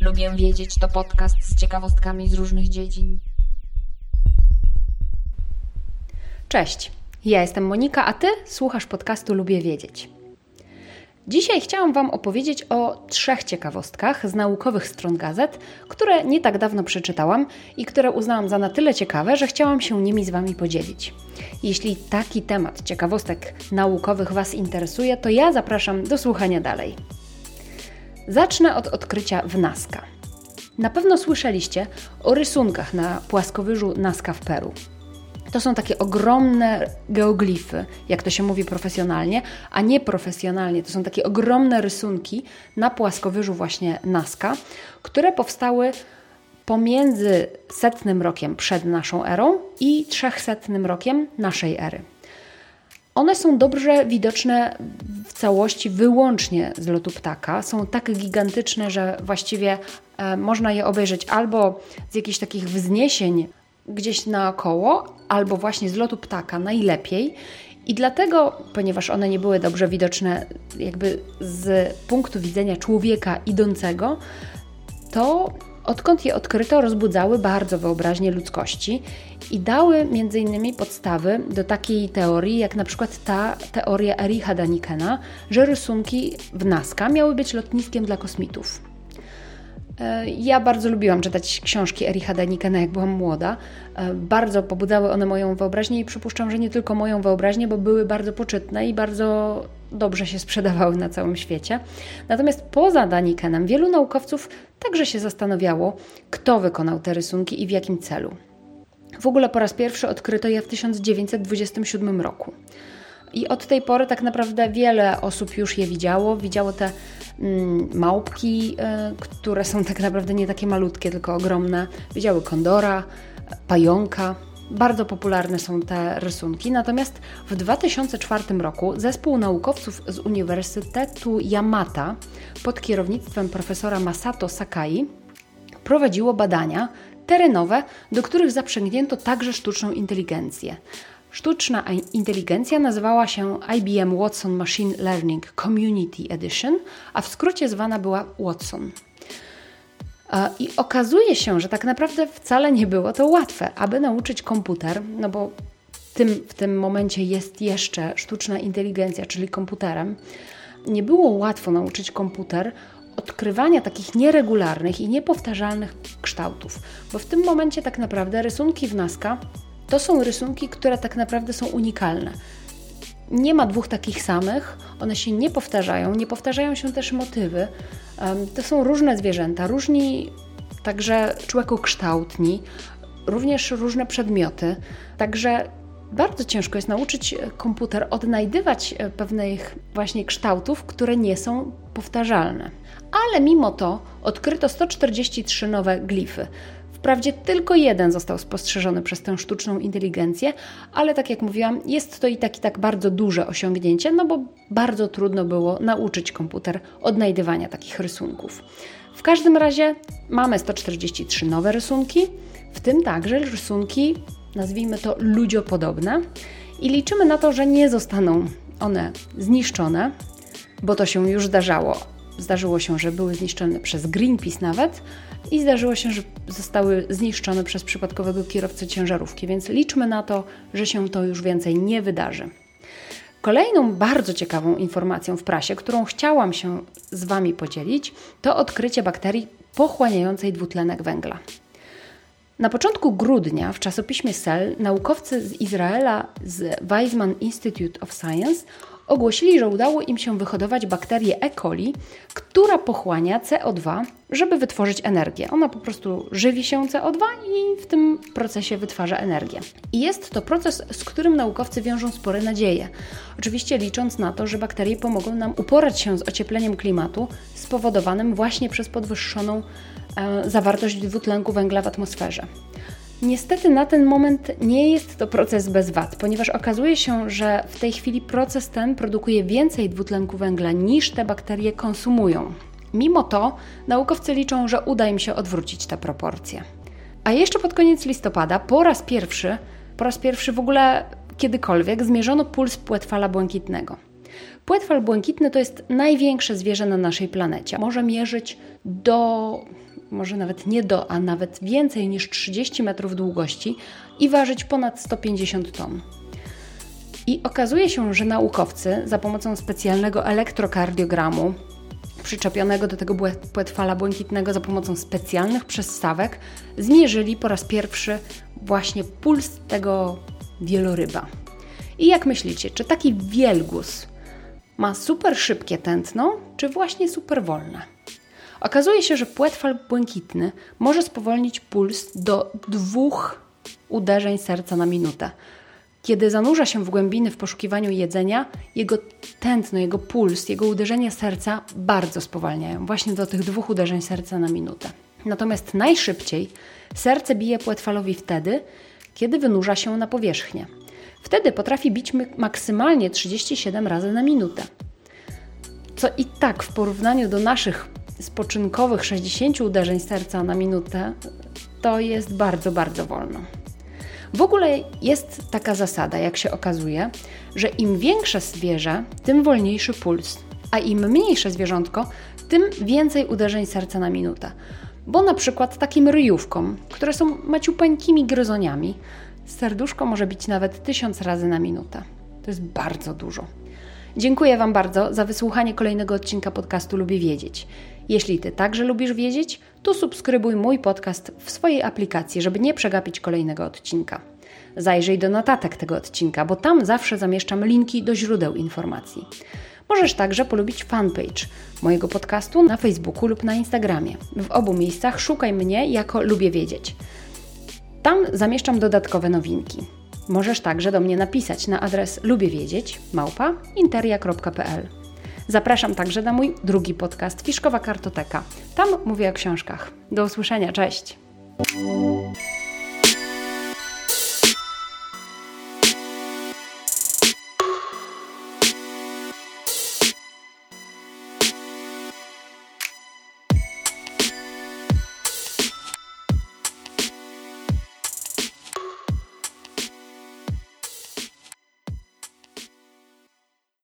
Lubię wiedzieć to podcast z ciekawostkami z różnych dziedzin. Cześć, ja jestem Monika, a Ty słuchasz podcastu Lubię Wiedzieć. Dzisiaj chciałam Wam opowiedzieć o trzech ciekawostkach z naukowych stron gazet, które nie tak dawno przeczytałam i które uznałam za na tyle ciekawe, że chciałam się nimi z Wami podzielić. Jeśli taki temat ciekawostek naukowych Was interesuje, to ja zapraszam do słuchania dalej. Zacznę od odkrycia w Nazca. Na pewno słyszeliście o rysunkach na płaskowyżu Nazca w Peru. To są takie ogromne geoglify, jak to się mówi profesjonalnie, a nie profesjonalnie. To są takie ogromne rysunki na płaskowyżu właśnie Nazca, które powstały pomiędzy setnym rokiem przed naszą erą i trzechsetnym rokiem naszej ery. One są dobrze widoczne w całości wyłącznie z lotu ptaka. Są tak gigantyczne, że właściwie e, można je obejrzeć albo z jakichś takich wzniesień gdzieś naokoło, albo właśnie z lotu ptaka najlepiej. I dlatego, ponieważ one nie były dobrze widoczne jakby z punktu widzenia człowieka idącego, to odkąd je odkryto, rozbudzały bardzo wyobraźnię ludzkości i dały między innymi podstawy do takiej teorii, jak na przykład ta teoria Ericha Danikena, że rysunki w Nazca miały być lotniskiem dla kosmitów. E, ja bardzo lubiłam czytać książki Ericha Danikena, jak byłam młoda. E, bardzo pobudzały one moją wyobraźnię i przypuszczam, że nie tylko moją wyobraźnię, bo były bardzo poczytne i bardzo dobrze się sprzedawały na całym świecie. Natomiast poza Danikenem wielu naukowców także się zastanawiało, kto wykonał te rysunki i w jakim celu. W ogóle po raz pierwszy odkryto je w 1927 roku. I od tej pory tak naprawdę wiele osób już je widziało. Widziało te mm, małpki, y, które są tak naprawdę nie takie malutkie, tylko ogromne. Widziały kondora, pająka. Bardzo popularne są te rysunki. Natomiast w 2004 roku zespół naukowców z Uniwersytetu Yamata pod kierownictwem profesora Masato Sakai prowadziło badania terenowe, do których zaprzęgnięto także sztuczną inteligencję. Sztuczna inteligencja nazywała się IBM Watson Machine Learning Community Edition, a w skrócie zwana była Watson. I okazuje się, że tak naprawdę wcale nie było to łatwe, aby nauczyć komputer, no bo tym, w tym momencie jest jeszcze sztuczna inteligencja, czyli komputerem. Nie było łatwo nauczyć komputer odkrywania takich nieregularnych i niepowtarzalnych kształtów, bo w tym momencie tak naprawdę rysunki w Nazca to są rysunki, które tak naprawdę są unikalne. Nie ma dwóch takich samych, one się nie powtarzają, nie powtarzają się też motywy. To są różne zwierzęta, różni także człowiekokształtni, również różne przedmioty. Także bardzo ciężko jest nauczyć komputer odnajdywać e, pewnych właśnie kształtów, które nie są powtarzalne. Ale mimo to odkryto 143 nowe glify. Wprawdzie tylko jeden został spostrzeżony przez tę sztuczną inteligencję, ale tak jak mówiłam, jest to i tak i tak bardzo duże osiągnięcie, no bo bardzo trudno było nauczyć komputer odnajdywania takich rysunków. W każdym razie mamy 143 nowe rysunki, w tym także rysunki, nazwijmy to ludziopodobne, i liczymy na to, że nie zostaną one zniszczone, bo to się już zdarzało. Zdarzyło się, że były zniszczone przez Greenpeace nawet, i zdarzyło się, że zostały zniszczone przez przypadkowego kierowcę ciężarówki, więc liczmy na to, że się to już więcej nie wydarzy. Kolejną bardzo ciekawą informacją w prasie, którą chciałam się z Wami podzielić, to odkrycie bakterii pochłaniającej dwutlenek węgla. Na początku grudnia w czasopiśmie Cell naukowcy z Izraela z Weizmann Institute of Science ogłosili, że udało im się wyhodować bakterię E. coli, która pochłania CO2, żeby wytworzyć energię. Ona po prostu żywi się CO2 i w tym procesie wytwarza energię. I jest to proces, z którym naukowcy wiążą spore nadzieje. Oczywiście licząc na to, że bakterie pomogą nam uporać się z ociepleniem klimatu spowodowanym właśnie przez podwyższoną e, zawartość dwutlenku węgla w atmosferze. Niestety na ten moment nie jest to proces bez wad, ponieważ okazuje się, że w tej chwili proces ten produkuje więcej dwutlenku węgla niż te bakterie konsumują. Mimo to naukowcy liczą, że uda im się odwrócić te proporcje. A jeszcze pod koniec listopada po raz pierwszy, po raz pierwszy w ogóle kiedykolwiek zmierzono puls płetwala błękitnego. Płetwal błękitny to jest największe zwierzę na naszej planecie. Może mierzyć do, może nawet nie do, a nawet więcej niż 30 metrów długości i ważyć ponad 150 ton. I okazuje się, że naukowcy za pomocą specjalnego elektrokardiogramu przyczepionego do tego płetwala błękitnego za pomocą specjalnych przystawek zmierzyli po raz pierwszy właśnie puls tego wieloryba. I jak myślicie, czy taki wielgus ma super szybkie tętno, czy właśnie super wolne? Okazuje się, że płetwal błękitny może spowolnić puls do dwóch uderzeń serca na minutę. Kiedy zanurza się w głębiny w poszukiwaniu jedzenia, jego tętno, jego puls, jego uderzenia serca bardzo spowalniają, właśnie do tych dwóch uderzeń serca na minutę. Natomiast najszybciej serce bije płetwalowi wtedy, kiedy wynurza się na powierzchnię. Wtedy potrafi bić maksymalnie 37 razy na minutę. Co i tak w porównaniu do naszych spoczynkowych 60 uderzeń serca na minutę, to jest bardzo, bardzo wolno. W ogóle jest taka zasada, jak się okazuje, że im większe zwierzę, tym wolniejszy puls, a im mniejsze zwierzątko, tym więcej uderzeń serca na minutę. Bo na przykład takim ryjówkom, które są maciupeńkimi gryzoniami, serduszko może bić nawet tysiąc razy na minutę. To jest bardzo dużo. Dziękuję Wam bardzo za wysłuchanie kolejnego odcinka podcastu Lubię Wiedzieć. Jeśli Ty także lubisz wiedzieć, to subskrybuj mój podcast w swojej aplikacji, żeby nie przegapić kolejnego odcinka. Zajrzyj do notatek tego odcinka, bo tam zawsze zamieszczam linki do źródeł informacji. Możesz także polubić fanpage mojego podcastu na Facebooku lub na Instagramie. W obu miejscach szukaj mnie jako Lubię Wiedzieć. Tam zamieszczam dodatkowe nowinki. Możesz także do mnie napisać na adres lubiewiedzieć małpa interia.pl. Zapraszam także na mój drugi podcast Fiszkowa Kartoteka. Tam mówię o książkach. Do usłyszenia, cześć!